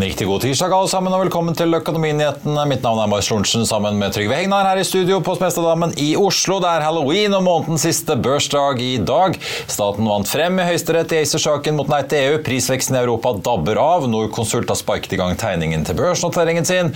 En riktig god tirsdag alle sammen, og velkommen til Økonominyhetene. Mitt navn er Marius Lorentzen sammen med Trygve Hegnar her i studio på Smestadammen i Oslo. Det er halloween og månedens siste børsdag i dag. Staten vant frem i Høyesterett i ACER-saken mot nei til EU. Prisveksten i Europa dabber av. Norconsult har sparket i gang tegningen til børsnoteringen sin.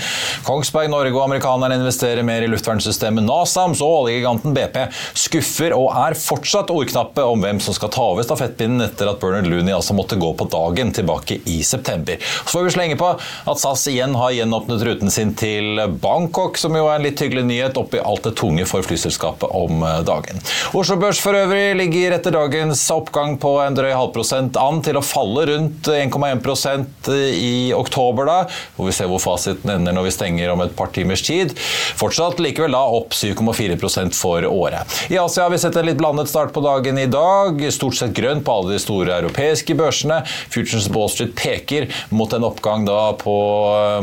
Kongsberg Norge og amerikanerne investerer mer i luftvernsystemet NASAMS, og oljegiganten BP skuffer og er fortsatt ordknappe om hvem som skal ta over stafettpinnen etter at Bernard Looney altså måtte gå på dagen tilbake i september. Så får vi slenge på at SAS igjen har gjenåpnet ruten sin til Bangkok, som jo er en litt hyggelig nyhet oppi alt det tunge for flyselskapet om dagen. Oslo Børs for øvrig ligger etter dagens oppgang på en drøy halvprosent an til å falle rundt 1,1% i oktober, da. Hvor vi ser hvor fasiten ender når vi stenger om et par timers tid. Fortsatt likevel da opp 7,4 for året. I Asia har vi sett en litt blandet start på dagen i dag. Stort sett grønt på alle de store europeiske børsene. Futures Wall Street peker mot en oppgang da på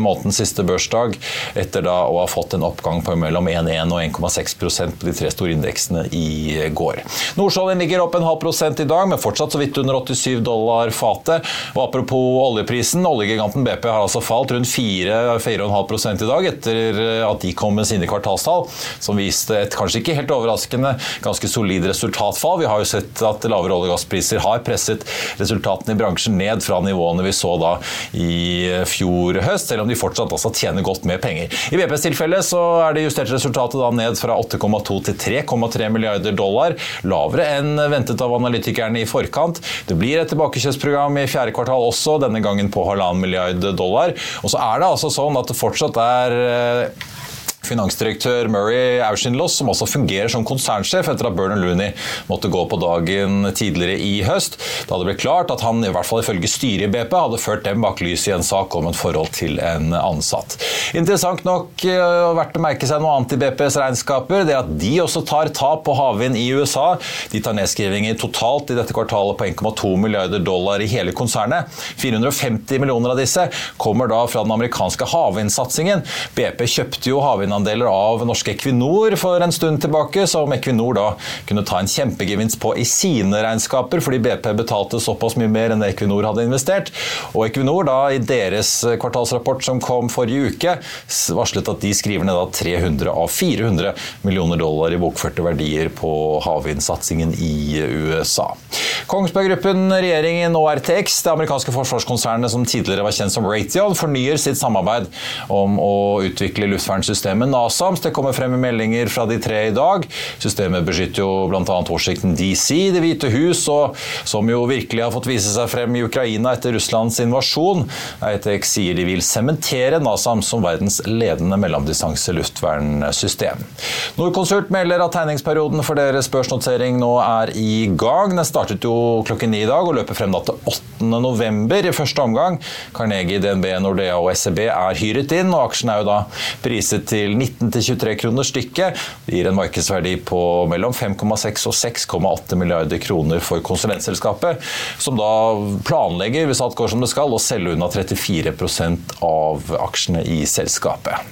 månedens siste børsdag, etter da å ha fått en oppgang på mellom 1,1 og 1,6% på de tre store indeksene i går. Nordsjøoljen ligger opp en halv prosent i dag, men fortsatt så vidt under 87 dollar fatet. Og apropos oljeprisen, oljegiganten BP har altså falt rundt 4-4,5 i dag etter at de kom med sine kvartalstall, som viste et kanskje ikke helt overraskende ganske solid resultatfall. Vi har jo sett at lavere olje- og gasspriser har presset resultatene i bransjen ned fra nivåene vi så da i fjor høst, selv om de fortsatt også tjener godt med penger. I VPs tilfelle så er det justert resultatet da ned fra 8,2 til 3,3 milliarder dollar, lavere enn ventet av analytikerne i forkant. Det blir et tilbakekjøpsprogram i fjerde kvartal også, denne gangen på halvannen milliard dollar. Og så er det altså sånn at det fortsatt er finansdirektør Murray Auchinloss, som også fungerer som konsernsjef etter at Bernard Looney måtte gå på dagen tidligere i høst. Da det ble klart at han, i hvert fall ifølge styret i BP, hadde ført dem bak lyset i en sak om et forhold til en ansatt. Interessant nok og verdt å merke seg noe annet i BPs regnskaper, det er at de også tar tap på havvind i USA. De tar nedskrivinger totalt i dette kvartalet på 1,2 milliarder dollar i hele konsernet. 450 millioner av disse kommer da fra den amerikanske havvindsatsingen. BP kjøpte jo havvind eierandeler av norske Equinor for en stund tilbake, som Equinor da kunne ta en kjempegevinst på i sine regnskaper, fordi BP betalte såpass mye mer enn Equinor hadde investert. Og Equinor da i deres kvartalsrapport som kom forrige uke, varslet at de skriver ned da 300 av 400 millioner dollar i bokførte verdier på havvindsatsingen i USA. Kongsberg Gruppen, regjeringen og RTX, det amerikanske forsvarskonsernet som tidligere var kjent som Raytheon, fornyer sitt samarbeid om å utvikle luftvernsystemet systemet NASAMS. Det kommer frem i meldinger fra de tre i dag. Systemet beskytter jo bl.a. Washington DC, Det hvite hus, og som jo virkelig har fått vise seg frem i Ukraina etter Russlands invasjon. Eitek sier de vil sementere NASAMS som verdens ledende mellomdistanse luftvernsystem. Norconsult melder at tegningsperioden for deres børsnotering nå er i gang. Den startet jo klokken ni i dag og løper frem da til 8. november i første omgang. Carnegie, DNB, Nordea og SEB er hyret inn, og aksjen er jo da priset til til 19-23 kroner stykket. Det gir en markedsverdi på mellom 5,6 og 6,8 milliarder kroner for konsulentselskapet, som da planlegger, hvis alt går som det skal, å selge unna 34% av aksjene i selskapet.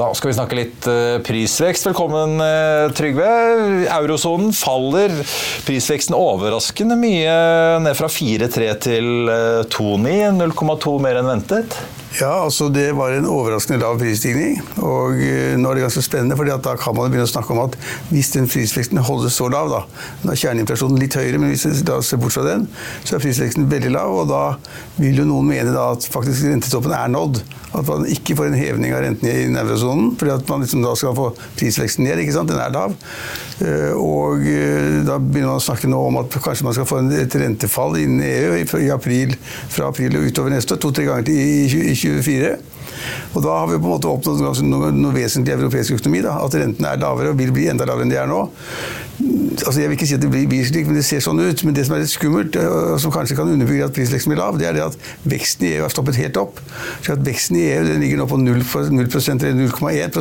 Da skal vi snakke litt eh, prisvekst. Velkommen, eh, Trygve. Eurosonen faller prisveksten overraskende mye, ned fra 4,3 til 2,9. Eh, 0,2 mer enn ventet. Ja, altså det var en overraskende lav prisstigning. Og nå er det ganske spennende, for da kan man begynne å snakke om at hvis den prisveksten holdes så lav, da er kjerneinflasjonen litt høyere, men hvis vi da ser bort fra den, så er prisveksten veldig lav. Og da vil jo noen mene da at faktisk rentetoppen er nådd. At man ikke får en hevning av renten i eurosonen, fordi at man liksom da skal få prisveksten ned. ikke sant? Den er lav. Og da begynner man å snakke nå om at kanskje man skal få et rentefall innen EU i april, fra april og utover neste år, to-tre ganger til i 2024. Og da har vi på en måte oppnådd noe, noe vesentlig europeisk økonomi. Da, at rentene er lavere og vil bli enda lavere enn de er nå. Altså jeg vil ikke si at det blir slik, men det ser sånn ut. Men det som er litt skummelt, og som kanskje kan underbygge at prisveksten blir lav, det er det at veksten i EU har stoppet helt opp. Så at Veksten i EU ligger nå på 0, 0 eller 0,1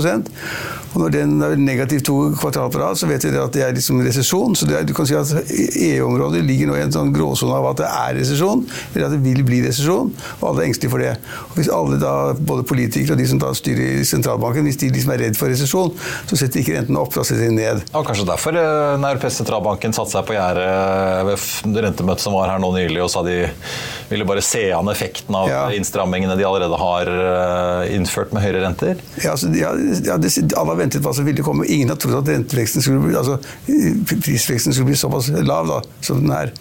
og når den er negativ to kvartal på rad, så vet vi at det er liksom resesjon. Så er, du kan si at EU-området ligger nå i en sånn gråsone av at det er resesjon, eller at det vil bli resesjon, og alle er engstelige for det. Og Hvis alle da, både politikere og de som da styrer i sentralbanken, hvis de liksom er redd for resesjon, så setter ikke rentene opp, da setter de ned. Og kanskje derfor eh, den europeiske sentralbanken satte seg på gjerdet ved rentemøtet som var her nå nylig, og sa de ville bare se an effekten av ja. innstrammingene de allerede har eh, innført med høyere renter? Ja, altså, ja, alle har ventet hva som ville komme. Ingen har trodd at renteveksten skulle bli, altså, prisveksten skulle bli såpass lav da, som den er.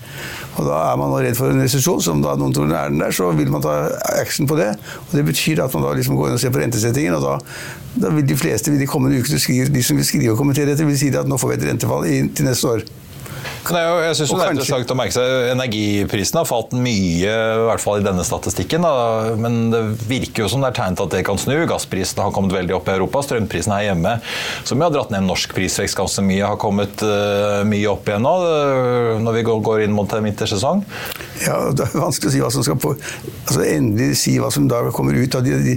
Og Da er man redd for en resesjon, som da noen tror er den der, så vil man ta action på det. Og Det betyr at man da liksom går inn og ser på rentesettingen, og da, da vil de fleste vil de kommende ukene de som vil skrive og kommentere dette, vil si at nå får vi et rentefall til neste år. Nei, jeg synes det er interessant å merke seg Energiprisene har falt mye, i hvert fall i denne statistikken. Da. Men det virker jo som det er tegn til at det kan snu. Gassprisene har kommet veldig opp i Europa. Strømprisene her hjemme, som har dratt ned norsk prisvekst ganske mye, har kommet uh, mye opp igjen nå når vi går inn mot en vintersesong. Ja, Det er vanskelig å si hva som skal på, altså endelig si hva som da kommer ut av de, de,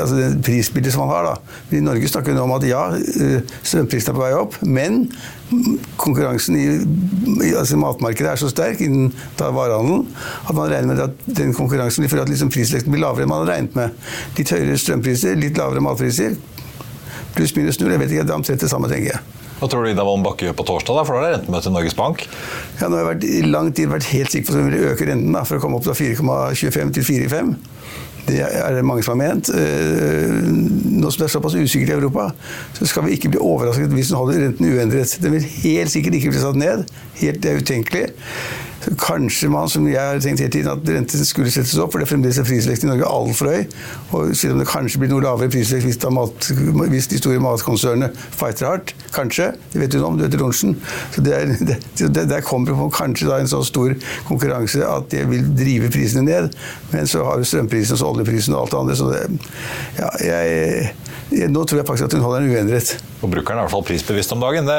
altså det prisbildet som man har. da. I Norge snakker vi nå om at ja, eh, strømprisene er på vei opp, men konkurransen i, i altså matmarkedet er så sterk innen varehandelen at man regner med at den konkurransen vil føre at liksom prisveksten blir lavere enn man hadde regnet med. Litt høyere strømpriser, litt lavere matpriser. Pluss minus null. Jeg vet ikke, det er omtrent det samme, tenker jeg. Hva tror du Ida Wolden Bakke gjør på torsdag? da? For da er det rentemøte i Norges Bank. Ja, nå har jeg I lang tid vært helt sikker på at hun ville øke renten da, for å komme opp fra 4,25 til 4,5. Det er det mange som har ment. Eh, nå som det er såpass usikkert i Europa, så skal vi ikke bli overrasket hvis den holder renten uendret. Den vil helt sikkert ikke bli satt ned. Helt, det er utenkelig. Kanskje man, som jeg har tenkt hele tiden, at renten skulle settes opp, for det er fremdeles er prisveksten i Norge altfor høy. Og selv om det kanskje blir noe lavere prisvekst hvis, mat, hvis de store matkonsernene fighter hardt, kanskje, det vet du nå om, du heter Lorentzen. så det er, det, Der kommer det kanskje da en så stor konkurranse at det vil drive prisene ned. Men så har du strømprisen og oljeprisen og alt det andre, så det, ja, jeg Nå tror jeg faktisk at hun holder den uendret. Forbrukeren er i hvert fall prisbevisst om dagen. Det,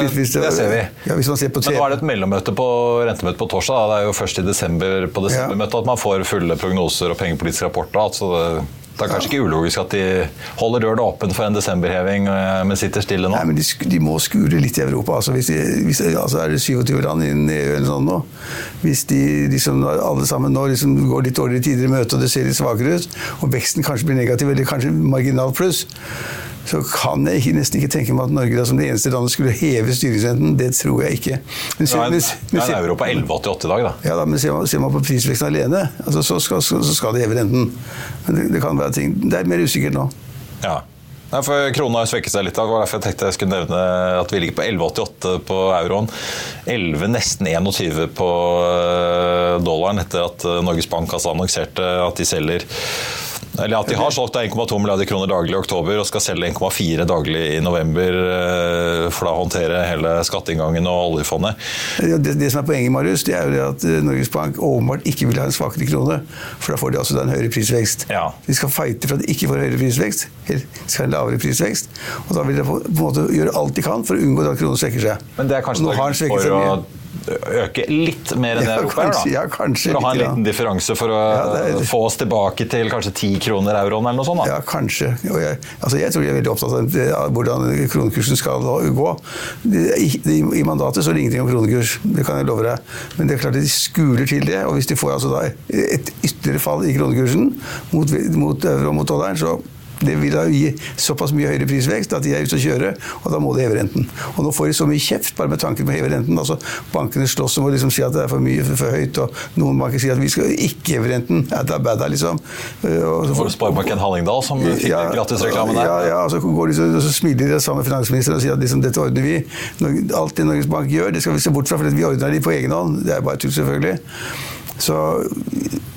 prisbevisst. det ser vi. Ja, hvis man ser på Men nå er det et mellommøte på rentemøte på torsdag. Da. Det er jo først i desember på desembermøtet at man får fulle prognoser og pengepolitisk rapport. Da. Så det, det er kanskje ikke ulogisk at de holder døren åpen for en desemberheving, eh, men sitter stille nå. Nei, men de, de må skure litt i Europa. Altså, hvis de, hvis, altså er det 27 land innen EU eller sånn nå. Hvis de liksom, alle sammen nå liksom går litt dårligere tider i møte, og det ser litt svakere ut, og veksten kanskje blir negativ, eller kanskje marginal pluss, så kan jeg nesten ikke tenke meg at Norge da, som det eneste landet skulle heve styringsrenten. Det tror jeg ikke. Men ser, er, men, nå er ser, euro på 11,88 i dag, da. ja, da, men ser, man, ser man på prisveksten alene, altså, så, skal, så, så skal det heve renten. Men det, det kan være ting Det er mer usikkert nå. Ja. Nei, for Krona har svekket seg litt. Det var derfor jeg tenkte jeg skulle nevne at vi ligger på 11,88 på euroen. 11, nesten 21 på eh, dollaren etter at eh, Norges Bank altså annonserte at de selger eller at de har solgt 1,2 milliarder kroner daglig i oktober og skal selge 1,4 daglig i november eh, for da å håndtere hele skatteinngangen og oljefondet. Det, det som er poenget, Marius, det er jo det at eh, Norges Bank åpenbart ikke vil ha en svakere krone. For da får de altså en høyere prisvekst. Ja. De skal fighte for at de ikke får høyere prisvekst. eller De skal ha en lavere prisvekst. Og da vil de på, på en måte gjøre alt de kan for å unngå at kronen svekker seg. Men det er kanskje Og nå har den svekket seg mye. Øke litt mer enn det Ja, Europa gjør, da? ja, kanskje for å ha en liten differanse for å Ja, det er- få oss tilbake til kanskje 10 kroner euroen eller noe sånt? da? Ja, kanskje. Jeg, altså jeg tror de er veldig opptatt av det- hvordan kronekursen skal gå. Det- I, i- mandatet så er det ingenting om kronekurs, det kan jeg love deg. Men det er klart at de skuler til det. Og hvis de får altså et ytterligere fall i kronekursen mot, mot euro og mot dollaren, så det vil da gi såpass mye høyere prisvekst at de er ute å kjøre, og da må de heve renten. Og nå får de så mye kjeft bare med tanken på å heve renten. altså Bankene slåss om å liksom si at det er for mye, for, høyt, og noen banker sier at vi skal ikke heve renten. Det er bad, liksom. Eh, Og så For Sparebanken Hallingdal som fikk ja, gratisreklamen der. Ja, ja, og så, går de så, så smiler de sammen med finansministeren og sier at liksom, dette ordner vi. Alt det Norges Bank gjør, det skal vi se bort fra, for vi ordner det på egen hånd. Det er bare tull, selvfølgelig. Så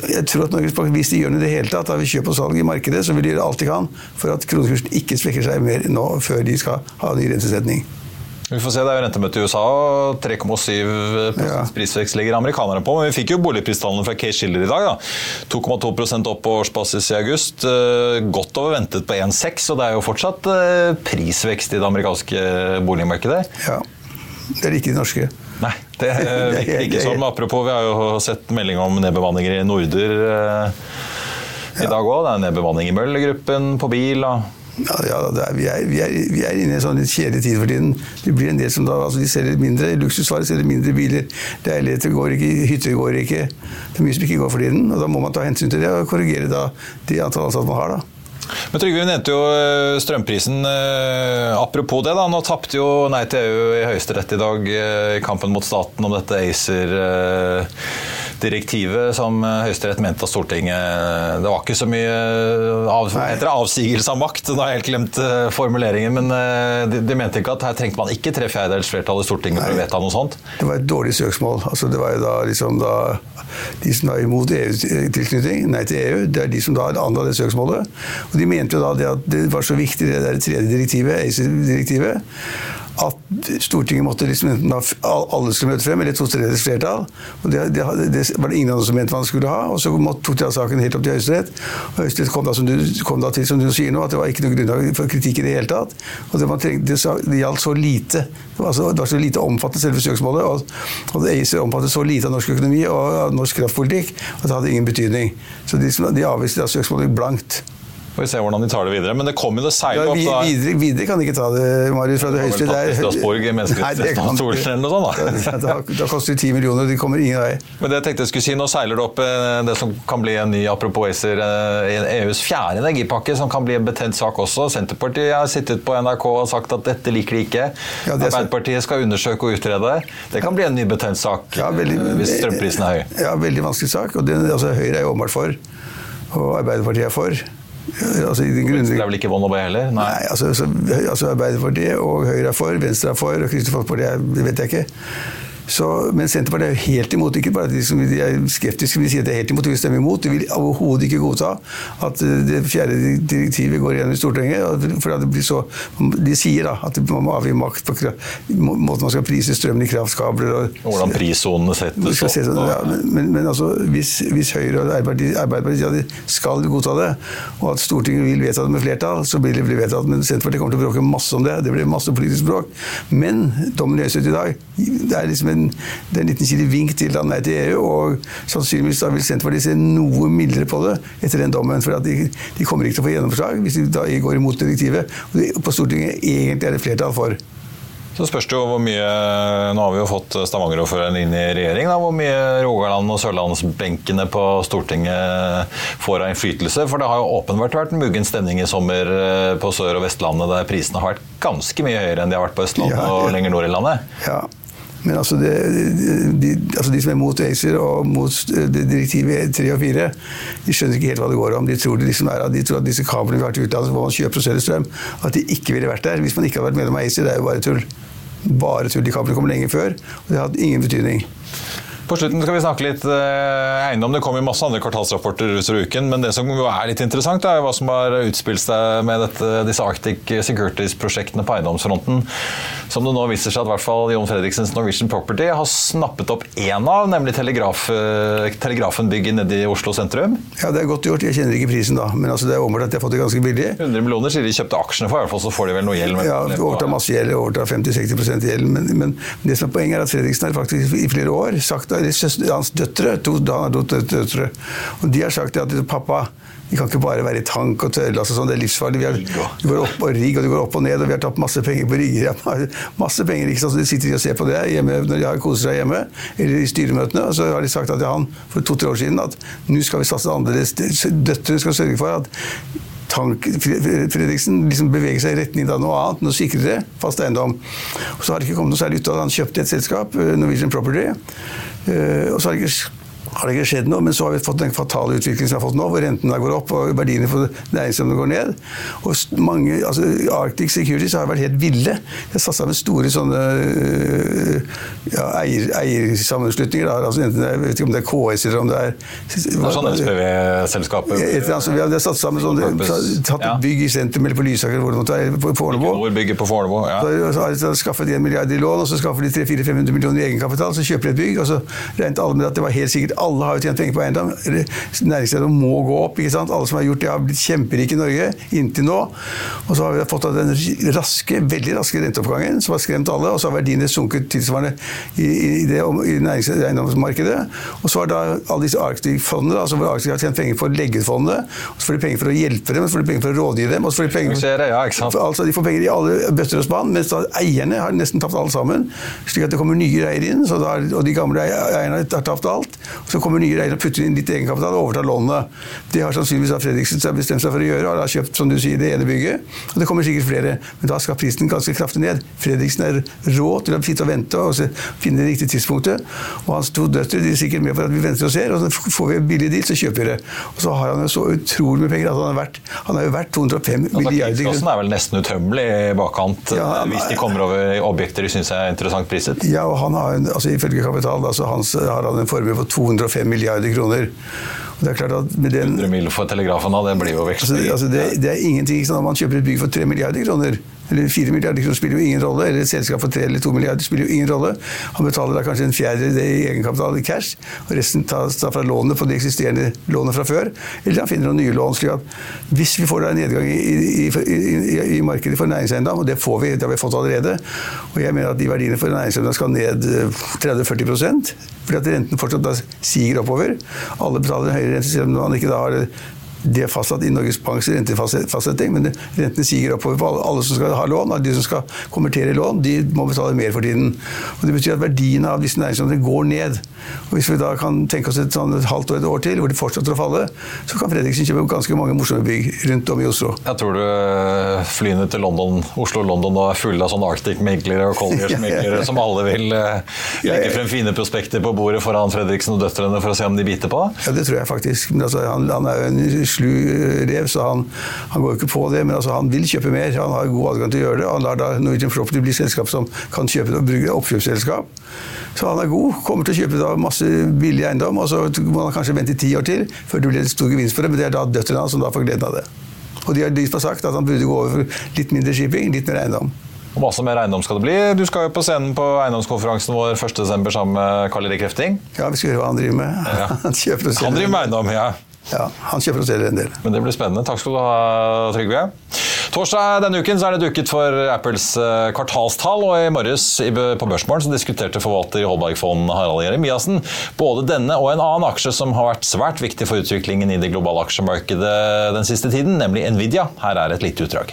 jeg tror at Norges Bank, hvis de gjør det i det hele tatt, av kjøp og salg i markedet, så vil de gjøre alt de kan for at kronekursen ikke svekker seg mer nå før de skal ha ny rentesetning. Vi får se, Det er jo rentemøte i USA, og 3,7 Ja. prisvekst ligger amerikanerne på. Men vi fikk jo boligpristallene fra Case Schiller i dag. da. 2,2% opp på årsbasis i august. Eh, Godt over ventet på 1,6, og det er jo fortsatt eh, prisvekst i det amerikanske boligmarkedet. Ja, Det er ikke de norske. Nei, det eh, virker ikke sånn. Apropos, vi har jo sett melding om nedbemanninger i Norder eh, i dag òg. Det er nedbemanning i Møller-gruppen, på bil. og Ja, ja det er, vi, er, vi, er, vi er inne i en sånn litt kjedelig tid for tiden. Det blir en del som da, altså De selger mindre luksusvarer, selger mindre biler. Leiligheter går ikke, hytter går ikke. Det er mye som ikke går for tiden. og Da må man ta hensyn til det og korrigere da de antallet ansatte man har. da. Men Trygve, vi nevnte jo eh, strømprisen. eh, Apropos det, da. Nå tapte jo Nei til EU i Høyesterett i dag eh, i kampen mot staten om dette ACER-direktivet som eh, Høyesterett mente at Stortinget Det var ikke så mye eh, av, etter avsigelse av makt, nå har jeg helt glemt eh, formuleringen. Men eh, de, de mente ikke at her trengte man ikke tre fjerdedels flertall i Stortinget for å vedta noe sånt. Det var et dårlig søksmål. Altså, det var jo da liksom da De som var imot EU-tilknytning, nei til EU, det er de som da anla det søksmålet. Og de mente jo da det at det var så viktig, det der tredje direktivet, ACER-direktivet, at Stortinget måtte liksom enten da alle skulle møte frem, eller to tredjedels flertall. Og det, det, det var det ingen andre som mente man skulle ha. Og så tok de av saken helt opp til Høyesterett. Og Høyesterett kom, da, som du, kom da til, som du sier nå, at det var ikke noe grunnlag for kritikk i det hele tatt. Og det, trengte, det, gjaldt så lite. Det var, så, det var så lite omfattende selve søksmålet. Og, og ACER omfattet så lite av norsk økonomi og norsk kraftpolitikk at det hadde ingen betydning. Så de, de avviste da søksmålet blankt. Får vi se hvordan de tar det videre. Men det kom jo det seile opp da. videre, videre kan de ikke ta det, Marius. Fra det høyeste Det er Strasbourg, i menneskerettighetsdomstolen eller noe sånt, da. Da, da koster det ti millioner, og de kommer ingen vei. Men det jeg tenkte jeg skulle si, Nå seiler det opp eh, det som kan bli en ny apropos ACER, eh, EUs fjerde energipakke, som kan bli en betent sak også. Senterpartiet har sittet på NRK og sagt at dette liker de ikke. Ja, er. Arbeiderpartiet skal undersøke og utrede. Det kan bli en ny betent sak Ja, veldig- eh, hvis strømprisen er høy. Ja, veldig vanskelig sak. Og det, altså, Høyre er jo åpenbart for, og Arbeiderpartiet er for. Ja, Altså, i den Det er vel ikke vondt å be heller? Nei. Nei, altså, så, altså Arbeiderpartiet og Høyre er for, Venstre er for, og Kristelig Folkeparti det vet jeg ikke. Så, men Senterpartiet er jo helt imot. Ikke bare at de som de er skeptiske men de sier at de er helt imot, de vil stemme imot. De vil overhodet ikke godta at eh, det fjerde direktivet går gjennom i Stortinget. For det blir så, De sier da at man må avgi makt på måten man skal prise strømmen i kraftkabler. Og, Hvordan prissonene settes opp. Ja, men, men, altså, hvis, hvis Høyre og Arbeiderpartiet, Arbeiderpartiet skal godta det, og at Stortinget vil vedta det med flertall, så blir det vedtatt. Men Senterpartiet kommer til å bråke masse om det. Det blir masse politisk bråk. Men dommen i Høyesterett i dag det er liksom en, det er en liten kilde vink til nei til EU. Og sannsynligvis da vil Senterpartiet se noe mildere på det etter den dommen. For de, de, kommer ikke til å få gjennomslag hvis de da går imot direktivet. Og det, på Stortinget egentlig er det flertall for. Så spørs det jo hvor mye Nå har vi jo fått Stavanger-ordføreren inn i regjering. Da, hvor mye Rogaland og sørlandsbenkene på Stortinget får av innflytelse. For det har jo åpenbart vært en muggen stemning i sommer eh, på Sør- og Vestlandet der prisene har vært ganske mye høyere enn de har vært på Østlandet ja, og lenger nord i landet. Ja. Men altså, det, de, altså de, som er mot ACER og mot eh, direktivet 3 og 4, de skjønner ikke helt hva det går om. De tror, det liksom er, de tror at disse kablene vi har til utlandet, hvor man kjøper og selger strøm, at de ikke ville vært der hvis man ikke hadde vært medlem av ACER. Det er jo bare tull bare tull. De kablene kommer lenge før, og det har hatt ingen betydning. På slutten skal vi snakke litt eh, eiendom. Det kommer masse andre kvartalsrapporter utover uken, men det som jo er litt interessant, er hva som har utspilt seg med dette, disse Arctic Securities-prosjektene på eiendomsfronten. Som det nå viser seg at i hvert fall Jon Fredriksens Norwegian Property har snappet opp én av, nemlig telegraf, eh, Telegrafen-bygget nede i Oslo sentrum. Ja, det er godt gjort. Jeg kjenner ikke prisen, da, men altså, det er åpenbart at de har fått det ganske billig. 100 millioner sier de kjøpte aksjene for, i hvert fall så får de vel noe gjeld. Ja, overtar masse gjeld, overtar 50-60 gjeld. Men, men, det som er poenget er at Fredriksen har faktisk i flere år sagt hans døtre, to, døtre, og de har sagt at pappa vi kan ikke bare være i tank og tørrlass altså sånn, det er livsfarlig. Vi har, du går opp og rigg, og du går opp og ned, og vi har tatt masse penger på rigger. masse penger, ikke sant? Så de sitter og ser på det hjemme når de har koser seg hjemme, eller i styremøtene. Og så har de sagt at han for to-tre år siden at nå skal vi satse annerledes. Døtrene skal sørge for at Tank, Fredriksen liksom beveger seg i retning av noe annet, noe sikrere, fast eiendom. Og så har det ikke kommet noe særlig ut av det. Han kjøpte et selskap, eh, Norwegian Property. Eh, og så har det ikke har det ikke skjedd noe, men så har vi fått den fatale utviklingen som vi har fått nå, hvor rentene går opp og verdiene for næringslivet går ned. Og mange, altså Arctic Securities har vært helt ville. De har satt sammen store sånne ja, eier, eiersammenslutninger. Altså enten jeg vet ikke om det er KS eller om det er Det er sånn SPV-selskapet? Altså, vi har satt sammen sånne, tatt et bygg i sentrum eller på Lysaker hvor det måtte være, på Fornebu. På Fornebu, ja. Så har de skaffet 1 milliard i lån, og så skaffer de 300-400-500 millioner i egenkapital, så kjøper de et bygg, og så regnet alle med at det var helt sikkert alle har jo tjent penger på eiendom. Næringslivet må gå opp. ikke sant? Alle som har gjort det, har blitt kjemperike i Norge inntil nå. Og så har vi fått den raske, veldig raske renteoppgangen som har skremt alle. Og så har verdiene sunket tilsvarende i, i, det, i eiendomsmarkedet. Og så har da alle disse Arctic-fondene, altså hvor Arctic har tjent penger for å legge ut fondene. Og så får de penger for å hjelpe dem, og så får de penger for å rådgi dem. og så får De penger for, ja, altså de får penger i alle bøtter og spann, mens da eierne har nesten tapt alle sammen. Slik at det kommer nye eiere inn, da, og de gamle eierne har tapt alt. Og så kommer nye eiere og putter inn litt egenkapital og overtar lånene. Det har sannsynligvis Fredriksen bestemt seg for å gjøre, og har kjøpt som du sier, det ene bygget. Og det kommer sikkert flere, men da skal prisen ganske kraftig ned. Fredriksen er rå til å sitte og vente og finne det riktige tidspunktet. Og hans to døtre de er sikkert med på at vi venter og ser, og så får vi en billig deal, så kjøper vi det. Og så har han jo så utrolig mye penger at han har vært, han er jo verdt 205 altså, milliarder kroner. er vel nesten utømmelig i bakkant ja, han, hvis de kommer over objekter de syns er interessant priset? Ja, og han har altså ifølge Kapital da, så har han en formue på 205 milliarder kroner. Og det er klart at med den, 100 mil for telegrafen, da, det blir jo vekst. Altså, altså det, det, er ingenting at man kjøper et bygg for 3 milliarder kroner eller 4 milliarder kroner spiller jo ingen rolle, eller et selskap for 3 eller 2 milliarder spiller jo ingen rolle. Han betaler da kanskje en fjerdedel i egenkapital i cash, og resten tas da fra lånet på de eksisterende lånene fra før. Eller han finner noen nye lån. slik at Hvis vi får da en nedgang i, i, i, i markedet for næringseiendom, og det får vi, det har vi fått allerede, og jeg mener at de verdiene for næringseiendom skal ned 30-40 fordi at renten fortsatt da siger oppover. Alle betaler en høyere rente selv om man ikke da har det er fastsatt i Norges Banks rentefastsetting, men rentene siger oppover på alle, som skal ha lån. Alle de som skal konvertere lån, de må betale mer for tiden. Og Det betyr at verdiene av disse næringseiendommene går ned. Og Hvis vi da kan tenke oss et, sånn, et halvt år, et år til, hvor de fortsetter å falle, så kan Fredriksen kjøpe ganske mange morsomme bygg rundt om i Oslo. Jeg tror du eh, flyene til London, Oslo og London nå er fulle av sånne Arctic-meglere og Colliers-meglere som alle vil uh, legge frem fine prospekter på bordet foran Fredriksen og døtrene for å se om de biter på? Ja, det tror jeg faktisk. Men altså, han, han er jo en slu rev, så han, han går jo ikke på det. Men altså, han vil kjøpe mer. Han har god adgang til å gjøre det. Han lar da Norwegian Property bli selskap som kan kjøpe det og bruke det. Oppkjøpsselskap. Så han er god. Kommer til å kjøpe da masse billig eiendom, og så må han kanskje vente ti år til før det blir en stor gevinst for det. Men det er da døtrene hans som da får gleden av det. Og de har, lyst på sagt at han burde gå over for litt mindre shipping, litt mer eiendom. Og masse mer eiendom skal det bli. Du skal jo på scenen på eiendomskonferansen vår 1.12. sammen med Karl Erik Krefting. Ja, vi skal høre hva han driver med. Ja. Han. Han driver med eiendom, ja. Ja, han kjøper og selger en del. Men det blir spennende. Takk skal du ha, Trygve. Torsdag denne uken er det duket for Apples eh, kvartalstall, og i morges på Børsmorgen diskuterte forvalter i Holberg Fond Harald Jeremiassen både denne og en annen aksje som har vært svært viktig for utviklingen i det globale aksjemarkedet den siste tiden, nemlig Nvidia. Her er et lite utdrag.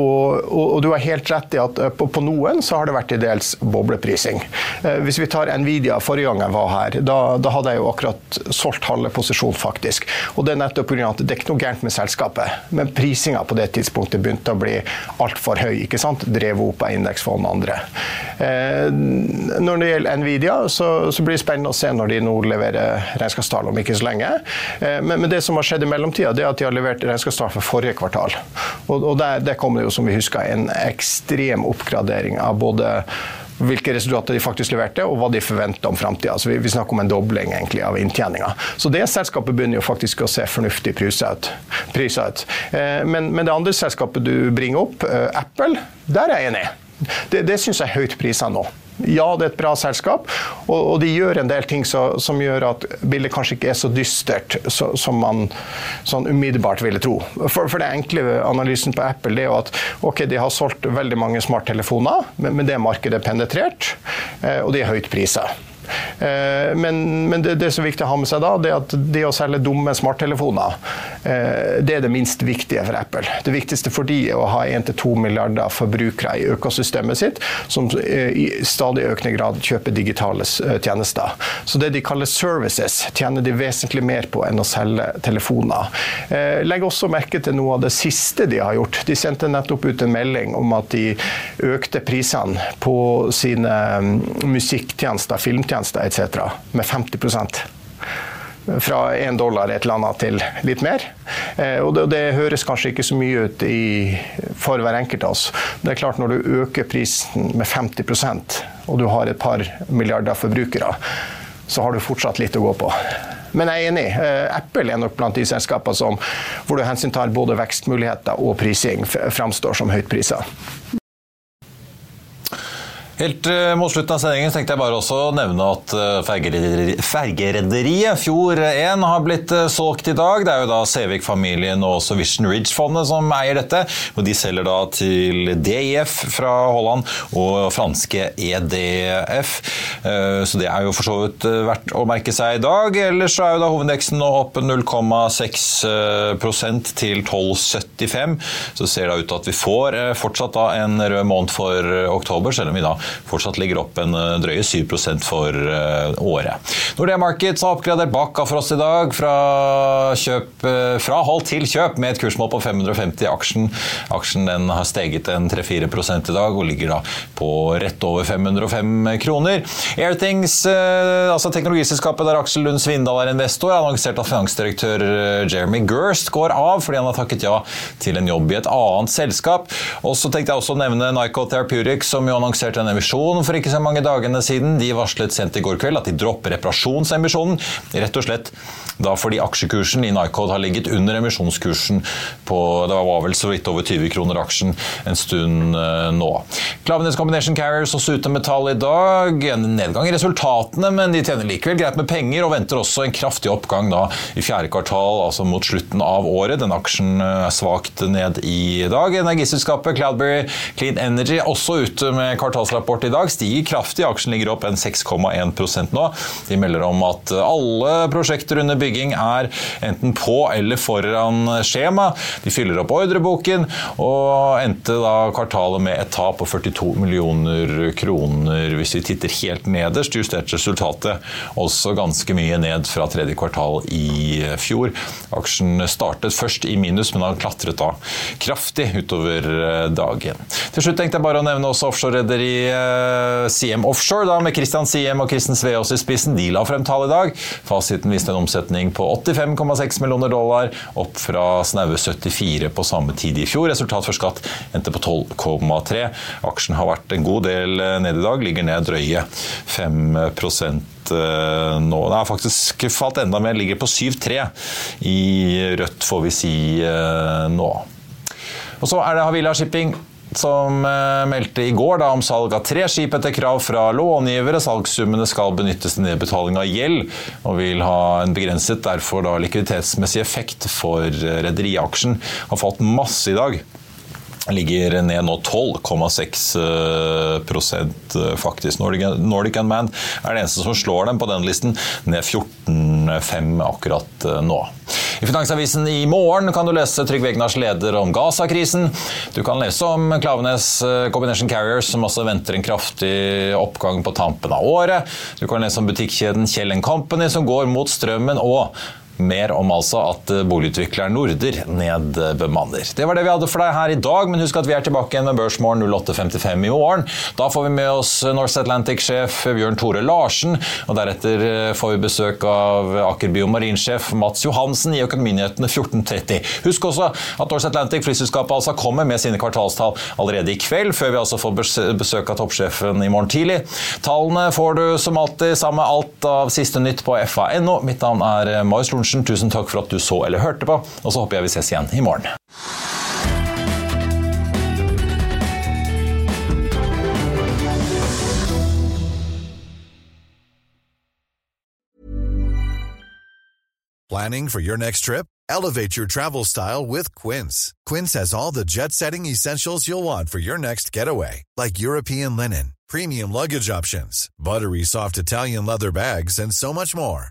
Og, og, og du har helt rett i at eh, på, på noen så har det vært til dels bobleprising. Eh, hvis vi tar Nvidia forrige gang jeg var her, da, da hadde jeg jo akkurat solgt halve posisjon, faktisk. Og det er nettopp pga. at det er ikke noe gærent med selskapet, men prisinga på det tidspunktet begynte å bli altfor høy. ikke sant? Drevet opp av indeksfond og andre. Eh, når det gjelder Nvidia, så, så blir det spennende å se når de nå leverer regnskapstall om ikke så lenge. Men, men det som har skjedd i mellomtida, er at de har levert regnskapstall for forrige kvartal. Og, og der, der kom det jo, som vi husker, en ekstrem oppgradering av både hvilke resultater de faktisk leverte, og hva de forventa om framtida. Vi, vi snakker om en dobling egentlig av inntjeninga. Så det selskapet begynner jo faktisk å se fornuftig priset ut. priset ut. Eh, men, men det andre selskapet du bringer opp, eh, Apple, der er jeg enig. Det, det syns jeg er høyt prisa nå. Ja, det er et bra selskap, og, og de gjør en del ting så, som gjør at bildet kanskje ikke er så dystert så, som man sånn umiddelbart ville tro. For, for det enkle analysen på Apple det er jo at ok, de har solgt veldig mange smarttelefoner, men, men det markedet er penetrert, eh, og de er høyt prisa. Eh, Men, men det, det som er viktig å ha med seg da, det er at det å selge dumme smarttelefoner, eh, det er det minst viktige for Apple. Det viktigste for de er å ha 1-2 milliarder forbrukere i økosystemet sitt, som eh, i stadig økende grad kjøper digitale tjenester. Så det de kaller services, tjener de vesentlig mer på enn å selge telefoner. Legg også merke til noe av det siste de har gjort. De sendte nettopp ut en melding om at de økte prisene på sine mm, musikktjenester, filmtjenester etc. med 50% fra én dollar et eller annet til litt mer. Eh, og det, det høres kanskje ikke så mye ut i, for hver enkelt av oss. Det er klart Når du øker prisen med 50% og du har et par milliarder forbrukere, så har du fortsatt litt å gå på. Men jeg er enig. eh, Apple er nok blant de selskapene som, hvor du hensyntar både vekstmuligheter og prising, framstår som høyt prisa. Helt eh, mot slutten av sendingen tenkte jeg bare også å nevne at eh, fergerederiet Fjord eh, 1 har blitt solgt i dag. Det er jo da Sevik-familien og også Vision Ridge-fondet som eier dette. og De selger da til DIF fra Holland og franske EDF. Så det er jo for så vidt verdt å merke seg i dag. Ellers er jo da hovedindeksen nå opp 0,6 til 12,70 95, så ser det ut til at vi får eh, fortsatt en rød måned for eh, oktober, selv om vi da fortsatt ligger opp en eh, drøye 7 for året. Nordea Markets har oppgradert Bakka for oss i dag fra, kjøp, fra hold til kjøp med et kursmål på 550 i aksjen. Aksjen den har steget en 3-4 i dag og ligger da på rett over 505 kroner. Airthings, altså teknologiselskapet der Aksel Lund Svindal er investor, har annonsert at finansdirektør Jeremy Gerst går av fordi han har takket ja til en jobb i et annet selskap. Og så tenkte jeg også å nevne Nyco Therapeutics, som jo annonserte en emisjon for ikke så mange dagene siden. De varslet sent i går kveld at de dropper reparasjonsemisjonen, rett og slett da fordi aksjekursen i Nycod har ligget under emisjonskursen på det var vel så vidt over 20 kroner aksjen en stund eh, nå. Klaveness Combination Carriers også ute med tall i dag. En nedgang i resultatene, men de tjener likevel greit med penger og venter også en kraftig oppgang da i fjerde kvartal, altså mot slutten av året. Den aksjen er er svakt ned i dag. Energiselskapet Cloudberry Clean Energy også ute med kvartalsrapport i dag. Stiger kraftig, aksjen ligger opp en 6,1 nå. De melder om at alle prosjekter under bygging er enten på eller foran skjema. De fyller opp ordreboken og endte da kvartalet med et tap på 42 millioner kroner. Hvis vi titter helt nederst, justert resultatet også ganske mye ned fra tredje kvartal i fjor. Aksjen startet først i minus, men har klatret da kraftig utover dagen. Til slutt tenkte jeg bare å nevne også offshorerederiet CM Offshore, da, med Christian Siem og Kristen Sveaas i spissen. De la frem tall i dag. Fasiten viste en omsetning på 85,6 millioner dollar, opp fra snaue 74 på samme tid i fjor. Resultat for skatt endte på 12,3. Aksjen har vært en god del ned i dag, ligger ned drøye 5 eh, nå. Det har faktisk falt enda mer, ligger på 7,3 i rødt, får vi si eh, nå. Og så er det Havila Shipping som eh, meldte i går da, om salg av tre skip etter krav fra långivere. Salgssummene skal benyttes til nedbetaling av gjeld, og vil ha en begrenset derfor da, likviditetsmessig effekt for rederiaksjen. Har falt masse i dag ligger ned nå 12,6 eh, faktisk. Nordic, Nordic er det eneste som slår dem på den listen, ned 14,5 akkurat eh, nå. I Finansavisen i morgen kan du lese Trygve Egnars leder om Gaza-krisen. Du kan lese om Klavenes eh, Combination Carriers, som også venter en kraftig oppgang på tampen av året. Du kan lese om butikkjeden Kjell Company, som går mot strømmen. og mer om altså at eh, boligutvikleren Norder nedbemanner. Det var det vi hadde for deg her i dag, men husk at vi er tilbake igjen med Børsmorgen 08.55 i morgen. Da får vi med oss North Atlantic-sjef Bjørn Tore Larsen, og deretter eh, får vi besøk av Aker Biomarin-sjef Mats Johansen i Økonominyhetene 14.30. Husk også at North Atlantic, flyselskapet, altså kommer med sine kvartalstall allerede i kveld, før vi altså får besøk av toppsjefen i morgen tidlig. Tallene får du som alltid sammen med alt av siste nytt på fa.no. Mitt navn er Marius Tusen takk for at du så eller hørte på, og så håper jeg vi ses igjen i morgen. Planning for your next trip? Elevate your travel style with Quince. Quince has all the jet setting essentials you'll want for your next getaway, like European linen, premium luggage options, buttery soft Italian leather bags, and so much more